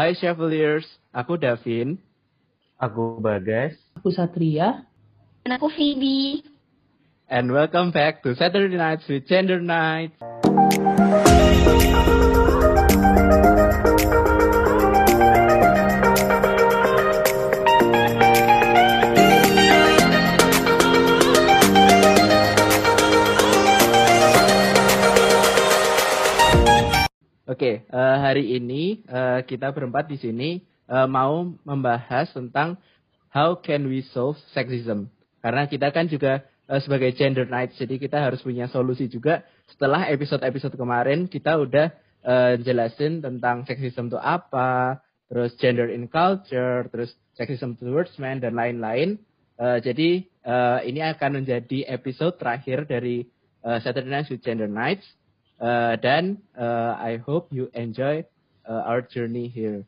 Hai Chevaliers, aku Davin. Aku Bagas. Aku Satria. Dan aku Phoebe. And welcome back to Saturday Nights with Gender Night. Oke, okay, uh, hari ini uh, kita berempat di sini uh, mau membahas tentang how can we solve sexism. Karena kita kan juga uh, sebagai gender night, jadi kita harus punya solusi juga. Setelah episode-episode kemarin kita udah uh, jelasin tentang sexism itu apa, terus gender in culture, terus sexism towards men dan lain-lain. Uh, jadi uh, ini akan menjadi episode terakhir dari uh, Saturday Night with Gender Nights. Uh, dan uh, I hope you enjoy uh, our journey here.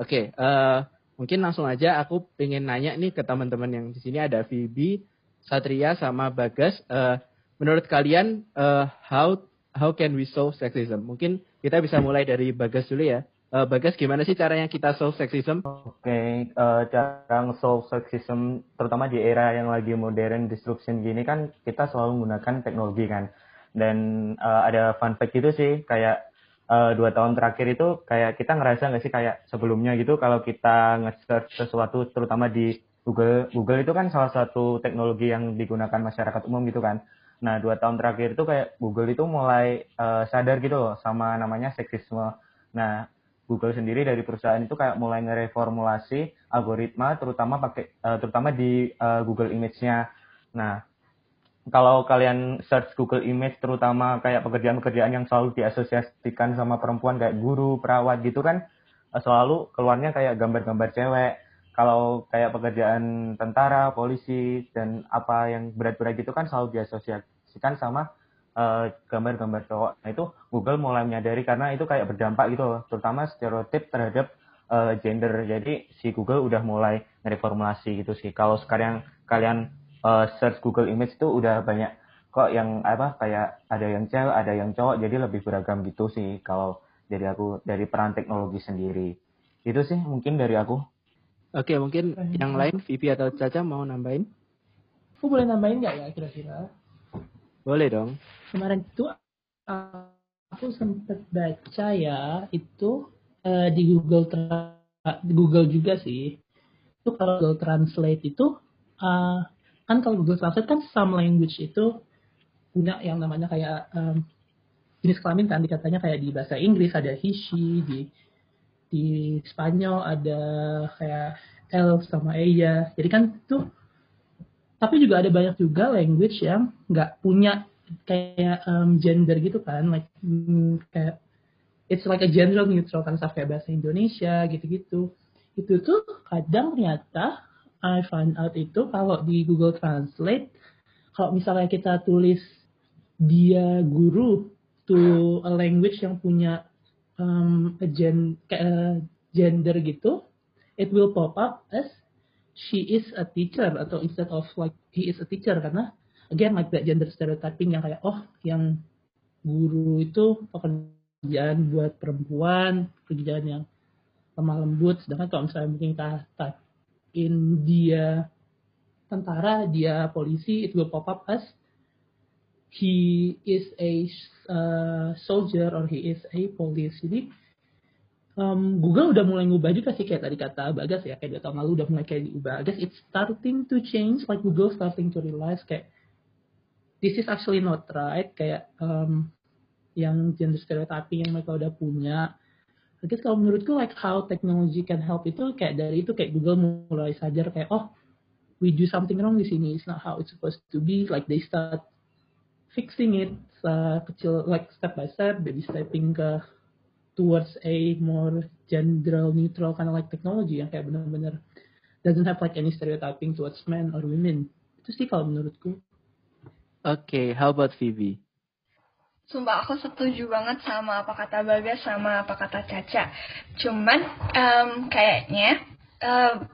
Oke, okay, uh, mungkin langsung aja aku pengen nanya nih ke teman-teman yang di sini ada Vibi, Satria sama Bagas. Uh, menurut kalian uh, how how can we solve sexism? Mungkin kita bisa mulai dari Bagas dulu ya. Uh, Bagas, gimana sih caranya kita solve sexism? Oke, okay, uh, cara solve sexism terutama di era yang lagi modern disruption gini kan kita selalu menggunakan teknologi kan dan uh, ada fun fact gitu sih kayak uh, dua tahun terakhir itu kayak kita ngerasa nggak sih kayak sebelumnya gitu kalau kita nge-search sesuatu terutama di Google Google itu kan salah satu teknologi yang digunakan masyarakat umum gitu kan. Nah dua tahun terakhir itu kayak Google itu mulai uh, sadar gitu loh sama namanya seksisme. Nah Google sendiri dari perusahaan itu kayak mulai ngereformulasi algoritma terutama pakai uh, terutama di uh, Google Image-nya. Nah kalau kalian search Google Image terutama kayak pekerjaan-pekerjaan yang selalu diasosiasikan sama perempuan kayak guru, perawat gitu kan eh, selalu keluarnya kayak gambar-gambar cewek. Kalau kayak pekerjaan tentara, polisi dan apa yang berat-berat gitu kan selalu diasosiasikan sama uh, gambar-gambar cowok. Nah itu Google mulai menyadari karena itu kayak berdampak gitu loh, terutama stereotip terhadap uh, gender. Jadi si Google udah mulai reformulasi gitu sih. Kalau sekarang kalian uh, search Google Image itu udah banyak kok yang apa kayak ada yang cewek, ada yang cowok, jadi lebih beragam gitu sih kalau dari aku dari peran teknologi sendiri. Itu sih mungkin dari aku. Oke, mungkin yang lain Vivi atau Caca mau nambahin? Aku boleh nambahin nggak ya kira-kira? Boleh dong. Kemarin itu aku sempat baca ya itu uh, di Google Google juga sih. Itu kalau Google Translate itu uh, kan kalau Google Translate kan some language itu punya yang namanya kayak um, jenis kelamin kan dikatanya kayak di bahasa Inggris ada he she di di Spanyol ada kayak L sama ella jadi kan tuh tapi juga ada banyak juga language yang nggak punya kayak um, gender gitu kan like hmm, kayak it's like a general neutral kan kayak bahasa Indonesia gitu-gitu. Itu tuh kadang ternyata I find out itu kalau di Google Translate kalau misalnya kita tulis dia guru to a language yang punya um, a gen, uh, gender gitu, it will pop up as she is a teacher atau instead of like he is a teacher. Karena again like that gender stereotyping yang kayak oh yang guru itu pekerjaan buat perempuan pekerjaan yang lemah lembut. Sedangkan kalau misalnya mungkin kita in dia tentara, dia polisi, it will pop up as he is a uh, soldier or he is a police. Jadi um, Google udah mulai ngubah juga sih kayak tadi kata Bagas ya kayak dua tahun lalu udah mulai kayak diubah. I guess it's starting to change like Google starting to realize kayak this is actually not right kayak um, yang gender stereotyping yang mereka udah punya Terus kalau menurutku like how technology can help itu kayak dari itu kayak Google mulai sadar kayak oh we do something wrong di sini it's not how it's supposed to be like they start fixing it uh, kecil like step by step baby stepping ke towards a more gender neutral kind of like technology yang kayak benar-benar doesn't have like any stereotyping towards men or women itu sih kalau menurutku. Oke, okay, how about Phoebe? Sumpah aku setuju banget sama apa kata Bagas sama apa kata Caca. Cuman um, kayaknya uh,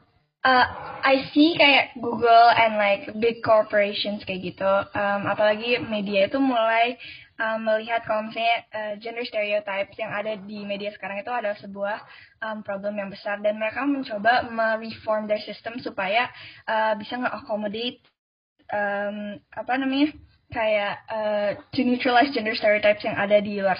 uh, I see kayak Google and like big corporations kayak gitu. Um, apalagi media itu mulai um, melihat kalau misalnya uh, gender stereotypes yang ada di media sekarang itu adalah sebuah um, problem yang besar dan mereka mencoba mereform their system supaya uh, bisa nge-accommodate um, apa namanya kayak uh, to neutralize gender stereotypes yang ada di luar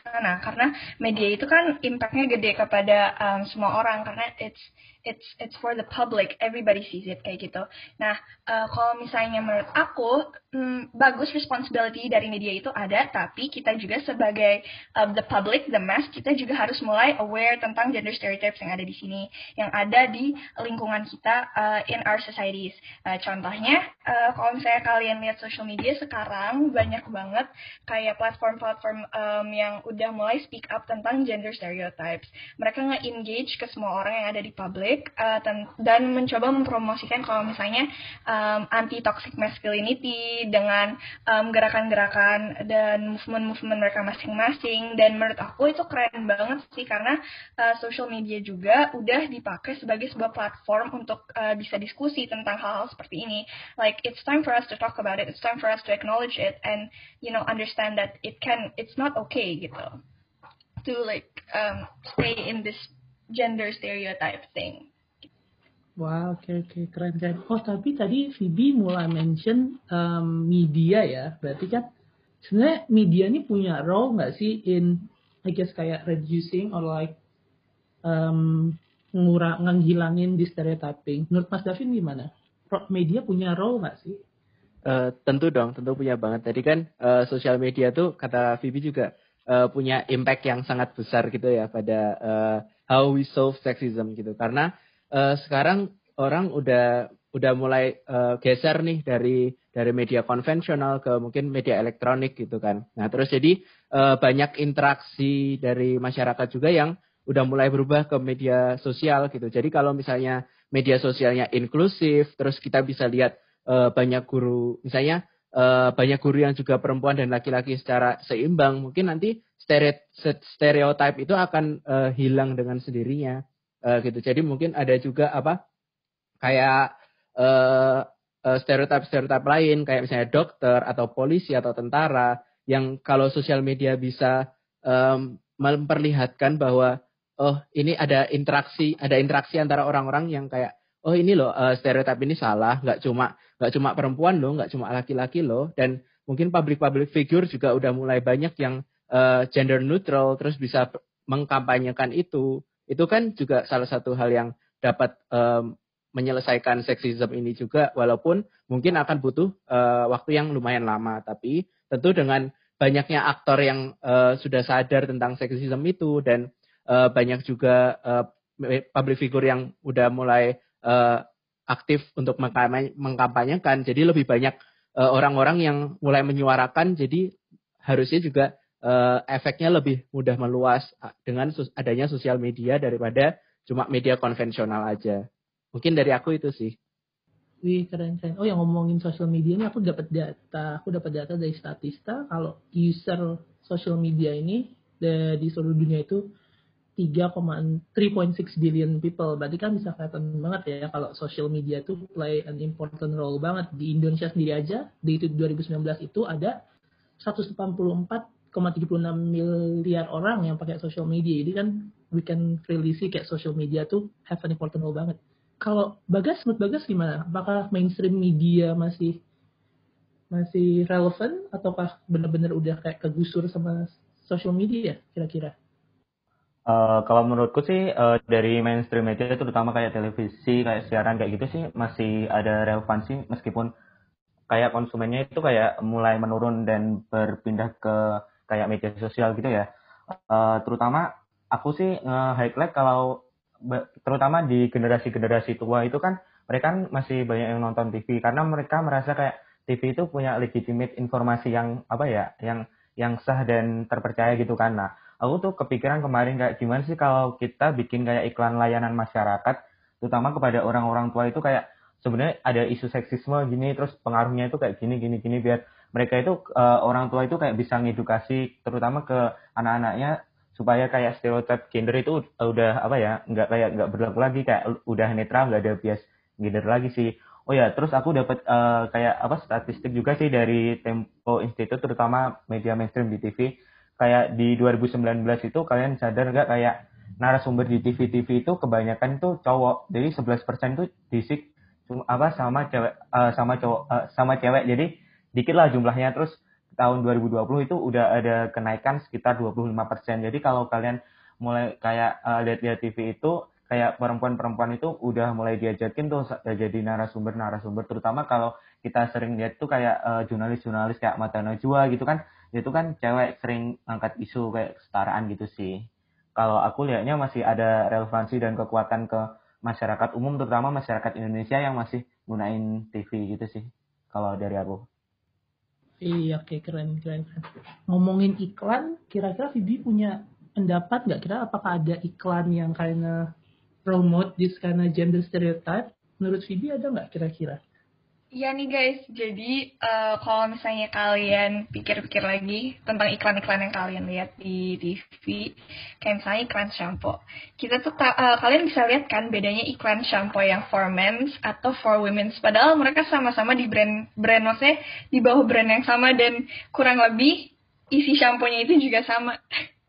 sana. Karena media itu kan impactnya gede kepada um, semua orang. Karena it's it's it's for the public. Everybody sees it kayak gitu. Nah uh, kalau misalnya menurut aku hmm, bagus responsibility dari media itu ada tapi kita juga sebagai uh, the public the mass kita juga harus mulai aware tentang gender stereotypes yang ada di sini yang ada di lingkungan kita uh, in our societies. Uh, contohnya uh, kalau misalnya kalian lihat social media sekarang banyak banget kayak platform-platform um, yang udah mulai speak up tentang gender stereotypes. Mereka nge-engage ke semua orang yang ada di public toxic uh, dan mencoba mempromosikan kalau misalnya um, anti toxic masculinity dengan gerakan-gerakan um, dan movement-movement mereka masing-masing. Dan menurut aku itu keren banget sih karena uh, social media juga udah dipakai sebagai sebuah platform untuk uh, bisa diskusi tentang hal-hal seperti ini. Like it's time for us to talk about it it's time for us to acknowledge it and you know understand that it can it's not okay gitu. To like um, stay in this gender stereotype thing. Wah, wow, oke okay, oke, okay. keren keren. Oh, tapi tadi Phoebe mulai mention um, media ya. Berarti kan sebenarnya media ini punya role nggak sih in I guess kayak reducing or like um, ngurang ngilangin di stereotyping. Menurut Mas Davin gimana? Media punya role nggak sih? Uh, tentu dong, tentu punya banget. Tadi kan uh, sosial media tuh kata Phoebe juga uh, punya impact yang sangat besar gitu ya pada uh, how we solve sexism gitu. Karena uh, sekarang orang udah udah mulai uh, geser nih dari dari media konvensional ke mungkin media elektronik gitu kan. Nah terus jadi uh, banyak interaksi dari masyarakat juga yang udah mulai berubah ke media sosial gitu. Jadi kalau misalnya media sosialnya inklusif, terus kita bisa lihat uh, banyak guru, misalnya uh, banyak guru yang juga perempuan dan laki-laki secara seimbang, mungkin nanti stereotip itu akan uh, hilang dengan sendirinya uh, gitu. Jadi mungkin ada juga apa kayak uh, uh, stereotip-stereotip lain kayak misalnya dokter atau polisi atau tentara yang kalau sosial media bisa um, memperlihatkan bahwa oh ini ada interaksi ada interaksi antara orang-orang yang kayak oh ini loh uh, stereotip ini salah, nggak cuma nggak cuma perempuan loh, nggak cuma laki-laki loh, dan mungkin public public figure juga udah mulai banyak yang uh, gender neutral, terus bisa mengkampanyekan itu, itu kan juga salah satu hal yang dapat um, menyelesaikan seksisme ini juga, walaupun mungkin akan butuh uh, waktu yang lumayan lama, tapi tentu dengan banyaknya aktor yang uh, sudah sadar tentang seksisme itu dan uh, banyak juga uh, public figure yang udah mulai uh, aktif untuk mengkampanyekan. Jadi lebih banyak orang-orang yang mulai menyuarakan. Jadi harusnya juga uh, efeknya lebih mudah meluas dengan adanya sosial media daripada cuma media konvensional aja. Mungkin dari aku itu sih. Wih keren keren. Oh yang ngomongin sosial media ini aku dapat data, aku dapat data dari Statista kalau user sosial media ini di seluruh dunia itu 3,3.6 billion people. Berarti kan bisa kelihatan banget ya kalau social media itu play an important role banget. Di Indonesia sendiri aja, di 2019 itu ada 184,36 miliar orang yang pakai social media. Jadi kan we can really see kayak social media tuh have an important role banget. Kalau Bagas, menurut Bagas gimana? Apakah mainstream media masih masih relevan ataukah benar-benar udah kayak kegusur sama social media kira-kira? Uh, kalau menurutku sih uh, dari mainstream media terutama kayak televisi, kayak siaran kayak gitu sih masih ada relevansi meskipun kayak konsumennya itu kayak mulai menurun dan berpindah ke kayak media sosial gitu ya. Uh, terutama aku sih nge-highlight kalau terutama di generasi-generasi tua itu kan mereka kan masih banyak yang nonton TV karena mereka merasa kayak TV itu punya legitimate informasi yang apa ya, yang yang sah dan terpercaya gitu kan. Nah, aku tuh kepikiran kemarin kayak gimana sih kalau kita bikin kayak iklan layanan masyarakat, terutama kepada orang-orang tua itu kayak sebenarnya ada isu seksisme gini, terus pengaruhnya itu kayak gini, gini, gini, biar mereka itu uh, orang tua itu kayak bisa ngedukasi, terutama ke anak-anaknya supaya kayak stereotip gender itu udah apa ya nggak kayak nggak berlaku lagi kayak udah netral nggak ada bias gender lagi sih Oh ya, terus aku dapat uh, kayak apa statistik juga sih dari Tempo Institute terutama media mainstream di TV. Kayak di 2019 itu kalian sadar nggak kayak narasumber di TV-TV itu kebanyakan itu cowok. Jadi 11% itu disik apa sama cewek uh, sama cowok uh, sama cewek. Jadi dikit lah jumlahnya. Terus tahun 2020 itu udah ada kenaikan sekitar 25%. Jadi kalau kalian mulai kayak uh, lihat-lihat TV itu kayak perempuan-perempuan itu udah mulai diajakin tuh jadi narasumber-narasumber. Terutama kalau kita sering lihat tuh kayak uh, jurnalis-jurnalis kayak Mata Najwa gitu kan. Itu kan cewek sering angkat isu kayak kesetaraan gitu sih. Kalau aku lihatnya masih ada relevansi dan kekuatan ke masyarakat umum terutama masyarakat Indonesia yang masih gunain TV gitu sih kalau dari aku iya oke keren keren keren ngomongin iklan kira-kira Vivi punya pendapat nggak kira apakah ada iklan yang karena promote this of gender stereotype? Menurut Phoebe ada nggak kira-kira? Ya nih guys, jadi uh, kalau misalnya kalian pikir-pikir lagi tentang iklan-iklan yang kalian lihat di TV, kayak misalnya iklan shampoo, kita tuh uh, kalian bisa lihat kan bedanya iklan shampoo yang for men atau for women. Padahal mereka sama-sama di brand brand maksudnya di bawah brand yang sama dan kurang lebih isi shampoo-nya itu juga sama.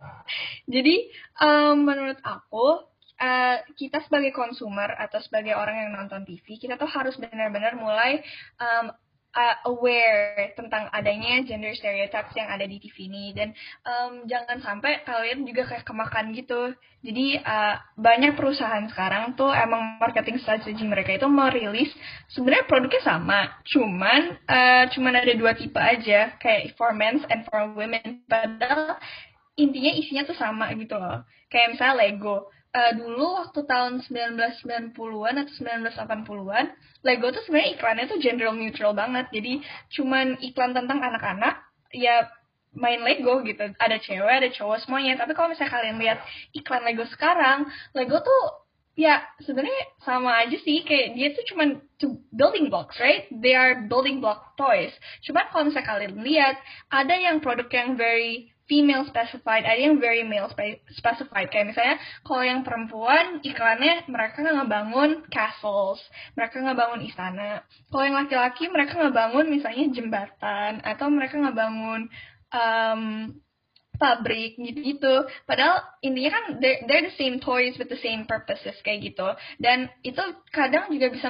jadi um, menurut aku uh, kita sebagai konsumer atau sebagai orang yang nonton TV, kita tuh harus benar-benar mulai um, uh, aware tentang adanya gender stereotypes yang ada di TV ini dan um, jangan sampai kalian juga kayak kemakan gitu. Jadi uh, banyak perusahaan sekarang tuh emang marketing strategi mereka itu merilis sebenarnya produknya sama, cuman uh, cuman ada dua tipe aja kayak for men and for women. Padahal intinya isinya tuh sama gitu loh. Kayak misalnya Lego uh, dulu waktu tahun 1990-an atau 1980-an, Lego tuh sebenarnya iklannya tuh gender neutral banget. Jadi cuman iklan tentang anak-anak, ya main Lego gitu. Ada cewek, ada cowok semuanya. Tapi kalau misalnya kalian lihat iklan Lego sekarang, Lego tuh ya sebenarnya sama aja sih kayak dia tuh cuman to building blocks right they are building block toys cuman kalau misalnya kalian lihat ada yang produk yang very female specified, ada yang very male specified. Kayak misalnya kalau yang perempuan iklannya mereka ngebangun castles, mereka ngebangun istana. Kalau yang laki-laki mereka ngebangun misalnya jembatan atau mereka ngebangun um, pabrik gitu-gitu. Padahal intinya kan they're, they're the same toys with the same purposes kayak gitu. Dan itu kadang juga bisa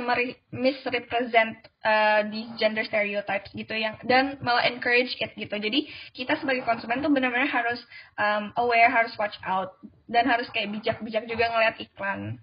misrepresent uh, di gender stereotypes gitu yang dan malah encourage it gitu. Jadi kita sebagai konsumen tuh benar-benar harus um, aware, harus watch out dan harus kayak bijak-bijak juga ngeliat iklan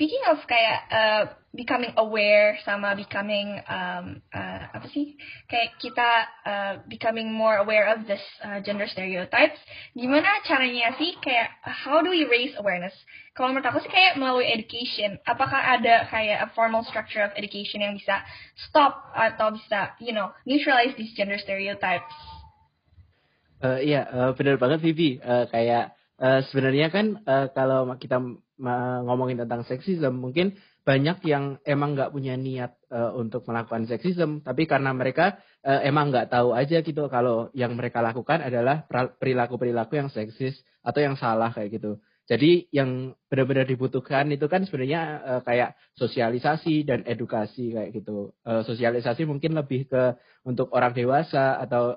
speaking of kayak uh, becoming aware sama becoming um, uh, apa sih? Kayak kita uh, becoming more aware of this uh, gender stereotypes. Gimana caranya sih? Kayak how do we raise awareness? Kalau menurut aku sih kayak melalui education. Apakah ada kayak a formal structure of education yang bisa stop atau bisa you know neutralize these gender stereotypes? Uh, iya uh, benar banget Vivi. Uh, kayak uh, sebenarnya kan uh, kalau kita ngomongin tentang seksisme mungkin banyak yang emang nggak punya niat uh, untuk melakukan seksisme tapi karena mereka uh, emang nggak tahu aja gitu kalau yang mereka lakukan adalah perilaku-perilaku yang seksis atau yang salah kayak gitu jadi yang benar-benar dibutuhkan itu kan sebenarnya uh, kayak sosialisasi dan edukasi kayak gitu uh, sosialisasi mungkin lebih ke untuk orang dewasa atau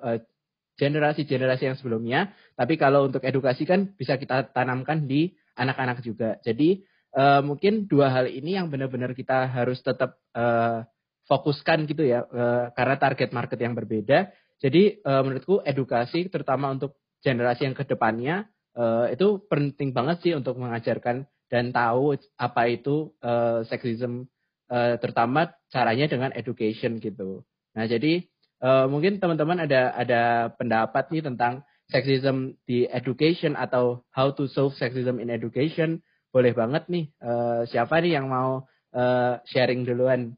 generasi-generasi yang sebelumnya tapi kalau untuk edukasi kan bisa kita tanamkan di anak-anak juga. Jadi uh, mungkin dua hal ini yang benar-benar kita harus tetap uh, fokuskan gitu ya, uh, karena target market yang berbeda. Jadi uh, menurutku edukasi terutama untuk generasi yang ke depannya uh, itu penting banget sih untuk mengajarkan dan tahu apa itu uh, sexism uh, terutama caranya dengan education gitu. Nah jadi uh, mungkin teman-teman ada ada pendapat nih tentang sexism di education atau how to solve sexism in education, boleh banget nih. Uh, siapa nih yang mau uh, sharing duluan?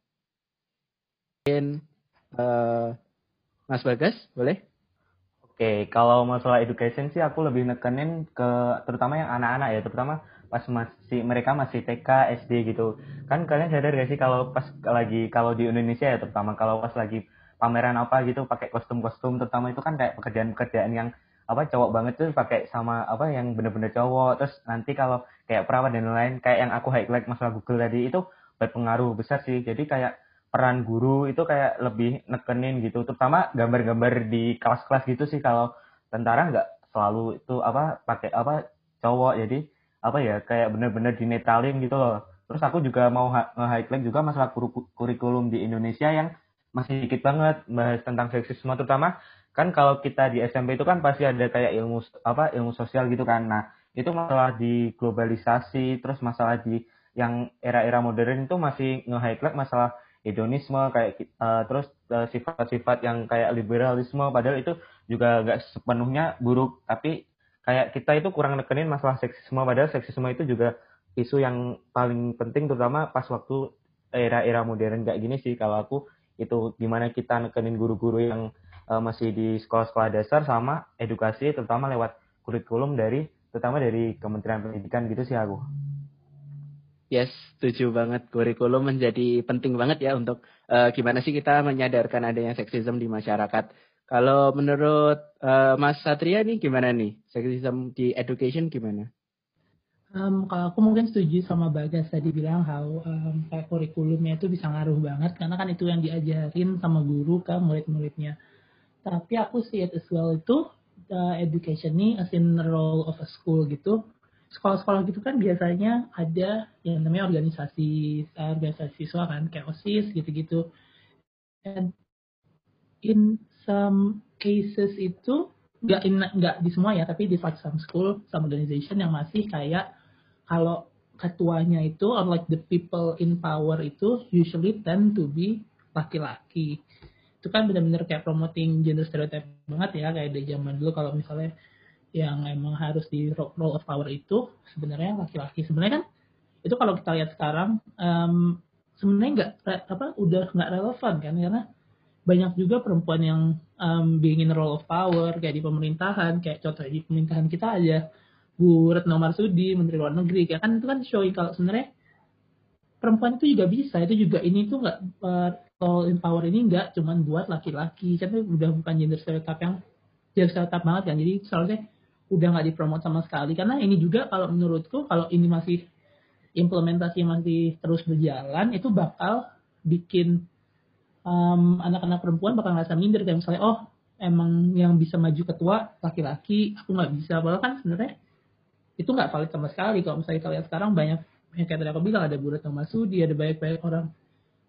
Mungkin uh, Mas Bagas, boleh? Oke, kalau masalah education sih aku lebih nekenin ke terutama yang anak-anak ya, terutama pas masih mereka masih TK, SD gitu. Kan kalian sadar gak sih kalau pas lagi kalau di Indonesia ya terutama kalau pas lagi pameran apa gitu pakai kostum-kostum terutama itu kan kayak pekerjaan-pekerjaan yang apa cowok banget tuh pakai sama apa yang bener-bener cowok. Terus nanti kalau kayak perawat dan lain-lain kayak yang aku highlight masalah Google tadi itu berpengaruh besar sih. Jadi kayak peran guru itu kayak lebih nekenin gitu, terutama gambar-gambar di kelas-kelas gitu sih. Kalau tentara nggak selalu itu apa pakai apa cowok. Jadi apa ya kayak bener-bener dinetralin gitu loh. Terus aku juga mau nge-highlight juga masalah kurikulum di Indonesia yang masih dikit banget bahas tentang seksisme terutama kan kalau kita di SMP itu kan pasti ada kayak ilmu apa ilmu sosial gitu kan. Nah, itu masalah di globalisasi terus masalah di yang era-era modern itu masih nge-highlight masalah hedonisme kayak uh, terus eh, sifat-sifat yang kayak liberalisme. Padahal itu juga nggak sepenuhnya buruk tapi kayak kita itu kurang nekenin masalah seksisme. Padahal seksisme itu juga isu yang paling penting terutama pas waktu era-era modern kayak gini sih. Kalau aku itu gimana kita nekenin guru-guru yang uh, masih di sekolah-sekolah dasar sama edukasi terutama lewat kurikulum dari terutama dari Kementerian Pendidikan gitu sih aku. Yes, setuju banget. Kurikulum menjadi penting banget ya untuk uh, gimana sih kita menyadarkan adanya seksisme di masyarakat. Kalau menurut uh, Mas Satria nih gimana nih? Seksisme di education gimana? Um, kalau aku mungkin setuju sama Bagas tadi bilang how um, kayak kurikulumnya itu bisa ngaruh banget karena kan itu yang diajarin sama guru ke murid-muridnya. Tapi aku sih as well itu uh, education nih as in role of a school gitu. Sekolah-sekolah gitu kan biasanya ada yang namanya organisasi organisasi siswa kan kayak OSIS gitu-gitu. And in some cases itu nggak nggak di semua ya tapi di some school some organization yang masih kayak kalau ketuanya itu unlike the people in power itu usually tend to be laki-laki itu kan benar-benar kayak promoting gender stereotype banget ya kayak di zaman dulu kalau misalnya yang emang harus di role of power itu sebenarnya laki-laki. Sebenarnya kan itu kalau kita lihat sekarang um, sebenarnya nggak apa udah nggak relevan kan karena banyak juga perempuan yang um, being in role of power kayak di pemerintahan kayak contoh di pemerintahan kita aja. Bu Retno Marsudi Menteri Luar Negeri kan itu kan showing kalau sebenarnya perempuan itu juga bisa itu juga ini tuh nggak soul empower ini nggak cuman buat laki-laki. Kan udah bukan gender stereotype yang gender stereotype banget kan. Jadi seharusnya udah nggak dipromot sama sekali. Karena ini juga kalau menurutku kalau ini masih implementasi masih terus berjalan itu bakal bikin um, anak-anak perempuan bakal ngerasa minder. Kayak misalnya oh emang yang bisa maju ketua laki-laki aku nggak bisa. Padahal kan sebenarnya itu nggak valid sama sekali. Kalau misalnya kita lihat sekarang banyak yang kayak tadi aku bilang ada Bu Retno Masudi ada banyak-banyak orang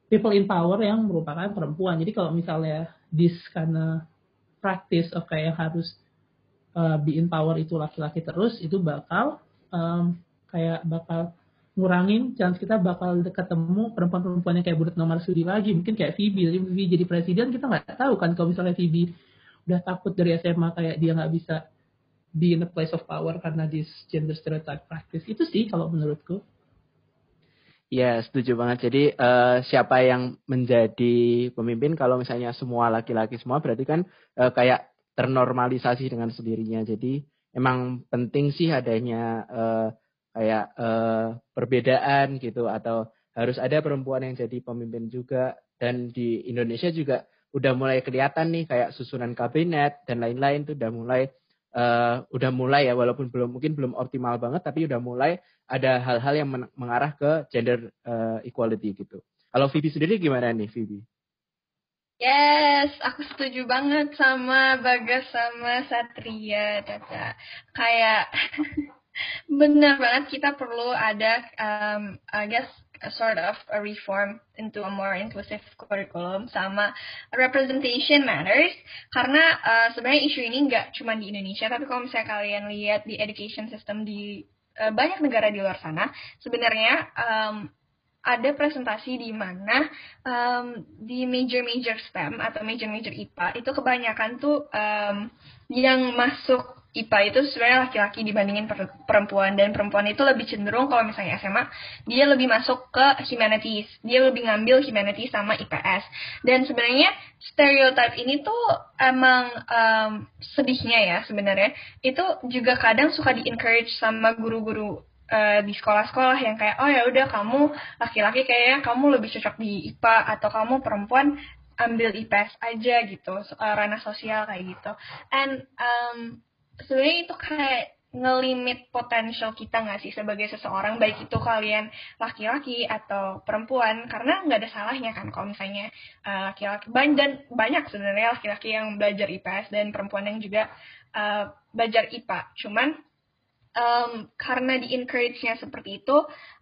people in power yang merupakan perempuan. Jadi kalau misalnya this karena practice of kayak harus uh, be in power itu laki-laki terus, itu bakal um, kayak bakal ngurangin chance kita bakal ketemu perempuan-perempuan yang kayak Buret nomor Sudi lagi. Mungkin kayak Phoebe, jadi Phoebe jadi presiden kita nggak tahu kan kalau misalnya Phoebe udah takut dari SMA kayak dia nggak bisa be in a place of power karena this gender stereotype practice. Itu sih kalau menurutku. Ya, setuju banget. Jadi uh, siapa yang menjadi pemimpin kalau misalnya semua laki-laki semua berarti kan uh, kayak ternormalisasi dengan sendirinya. Jadi emang penting sih adanya uh, kayak uh, perbedaan gitu atau harus ada perempuan yang jadi pemimpin juga dan di Indonesia juga udah mulai kelihatan nih kayak susunan kabinet dan lain-lain tuh udah mulai uh, udah mulai ya walaupun belum mungkin belum optimal banget tapi udah mulai ada hal-hal yang mengarah ke gender uh, equality gitu. Kalau Vivi sendiri gimana nih Vivi? Yes, aku setuju banget sama Bagas sama Satria, Caca. Kayak benar banget kita perlu ada, um, I guess, a sort of a reform into a more inclusive curriculum sama representation matters karena uh, sebenarnya isu ini nggak cuma di Indonesia tapi kalau misalnya kalian lihat di education system di uh, banyak negara di luar sana sebenarnya um, ada presentasi di mana um, di major-major STEM atau major-major IPA itu kebanyakan tuh um, yang masuk IPA itu sebenarnya laki-laki dibandingin perempuan. Dan perempuan itu lebih cenderung kalau misalnya SMA dia lebih masuk ke humanities. Dia lebih ngambil humanities sama IPS dan sebenarnya stereotip ini tuh emang um, sedihnya ya sebenarnya. Itu juga kadang suka di encourage sama guru-guru uh, di sekolah-sekolah yang kayak oh ya udah kamu laki-laki kayaknya kamu lebih cocok di IPA atau kamu perempuan ambil IPS aja gitu. Uh, ranah sosial kayak gitu. And um, sebenarnya itu kayak ngelimit potensial kita nggak sih sebagai seseorang baik itu kalian laki-laki atau perempuan? Karena nggak ada salahnya kan kalau misalnya uh, laki-laki dan banyak sebenarnya laki-laki yang belajar IPS dan perempuan yang juga uh, belajar IPA cuman um, karena di encourage-nya seperti itu,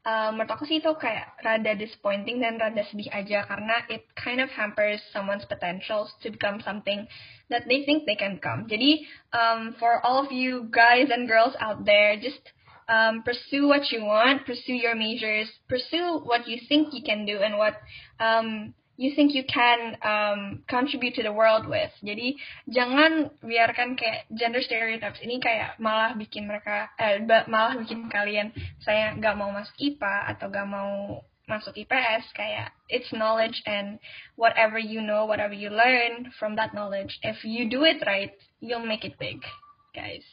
um, menurut aku sih itu kayak rada disappointing dan rada sedih aja karena it kind of hampers someone's potentials to become something that they think they can become. Jadi um, for all of you guys and girls out there, just um, pursue what you want, pursue your majors, pursue what you think you can do and what um, you think you can um, contribute to the world with. Jadi jangan biarkan kayak gender stereotypes ini kayak malah bikin mereka eh, malah bikin kalian saya nggak mau masuk IPA atau nggak mau masuk IPS kayak it's knowledge and whatever you know, whatever you learn from that knowledge, if you do it right, you'll make it big, guys.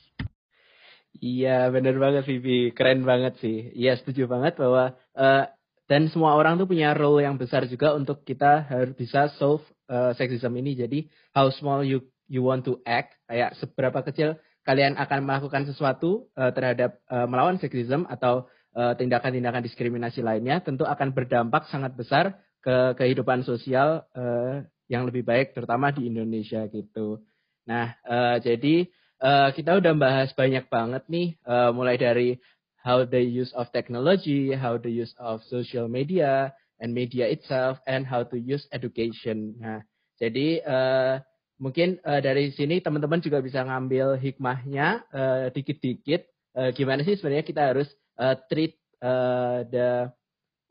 Iya, bener banget Vivi. Keren banget sih. Iya, setuju banget bahwa uh, dan semua orang tuh punya role yang besar juga untuk kita harus bisa solve uh, sexism ini. Jadi how small you you want to act, kayak seberapa kecil kalian akan melakukan sesuatu uh, terhadap uh, melawan sexism atau tindakan-tindakan uh, diskriminasi lainnya, tentu akan berdampak sangat besar ke kehidupan sosial uh, yang lebih baik, terutama di Indonesia gitu. Nah, uh, jadi uh, kita udah bahas banyak banget nih, uh, mulai dari how the use of technology, how the use of social media and media itself, and how to use education. Nah, jadi uh, mungkin uh, dari sini teman-teman juga bisa ngambil hikmahnya uh, dikit-dikit. Uh, gimana sih sebenarnya kita harus uh, treat uh, the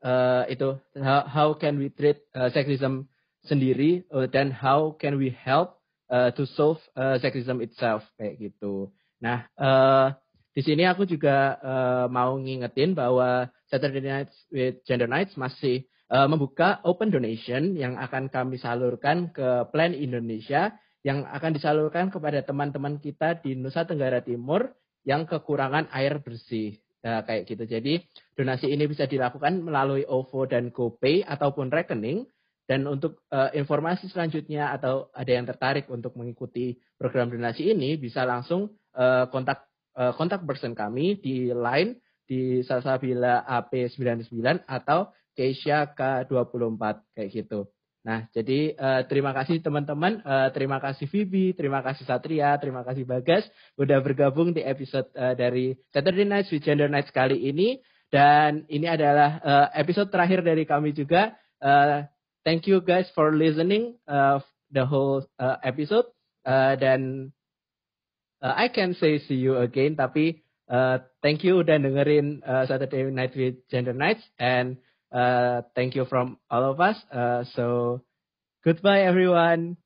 uh, itu how, how can we treat uh, sexism sendiri uh, dan how can we help uh, to solve uh, sexism itself kayak gitu. Nah, uh, di sini aku juga uh, mau ngingetin bahwa Saturday Nights with Gender Nights masih uh, membuka open donation yang akan kami salurkan ke Plan Indonesia yang akan disalurkan kepada teman-teman kita di Nusa Tenggara Timur yang kekurangan air bersih. Nah, kayak gitu. Jadi donasi ini bisa dilakukan melalui OVO dan GoPay ataupun rekening. Dan untuk uh, informasi selanjutnya atau ada yang tertarik untuk mengikuti program donasi ini bisa langsung uh, kontak kontak person kami di line di Salsabila AP99 atau Keisha K24 kayak gitu. Nah, jadi uh, terima kasih teman-teman, uh, terima kasih Vivi, terima kasih Satria, terima kasih Bagas udah bergabung di episode uh, dari Saturday Nights with Gender Nights kali ini dan ini adalah uh, episode terakhir dari kami juga. Uh, thank you guys for listening uh, the whole uh, episode uh, dan uh, I can say see you again tapi uh, thank you udah dengerin uh, Saturday Night with Gender Nights and uh, thank you from all of us. Uh, so goodbye everyone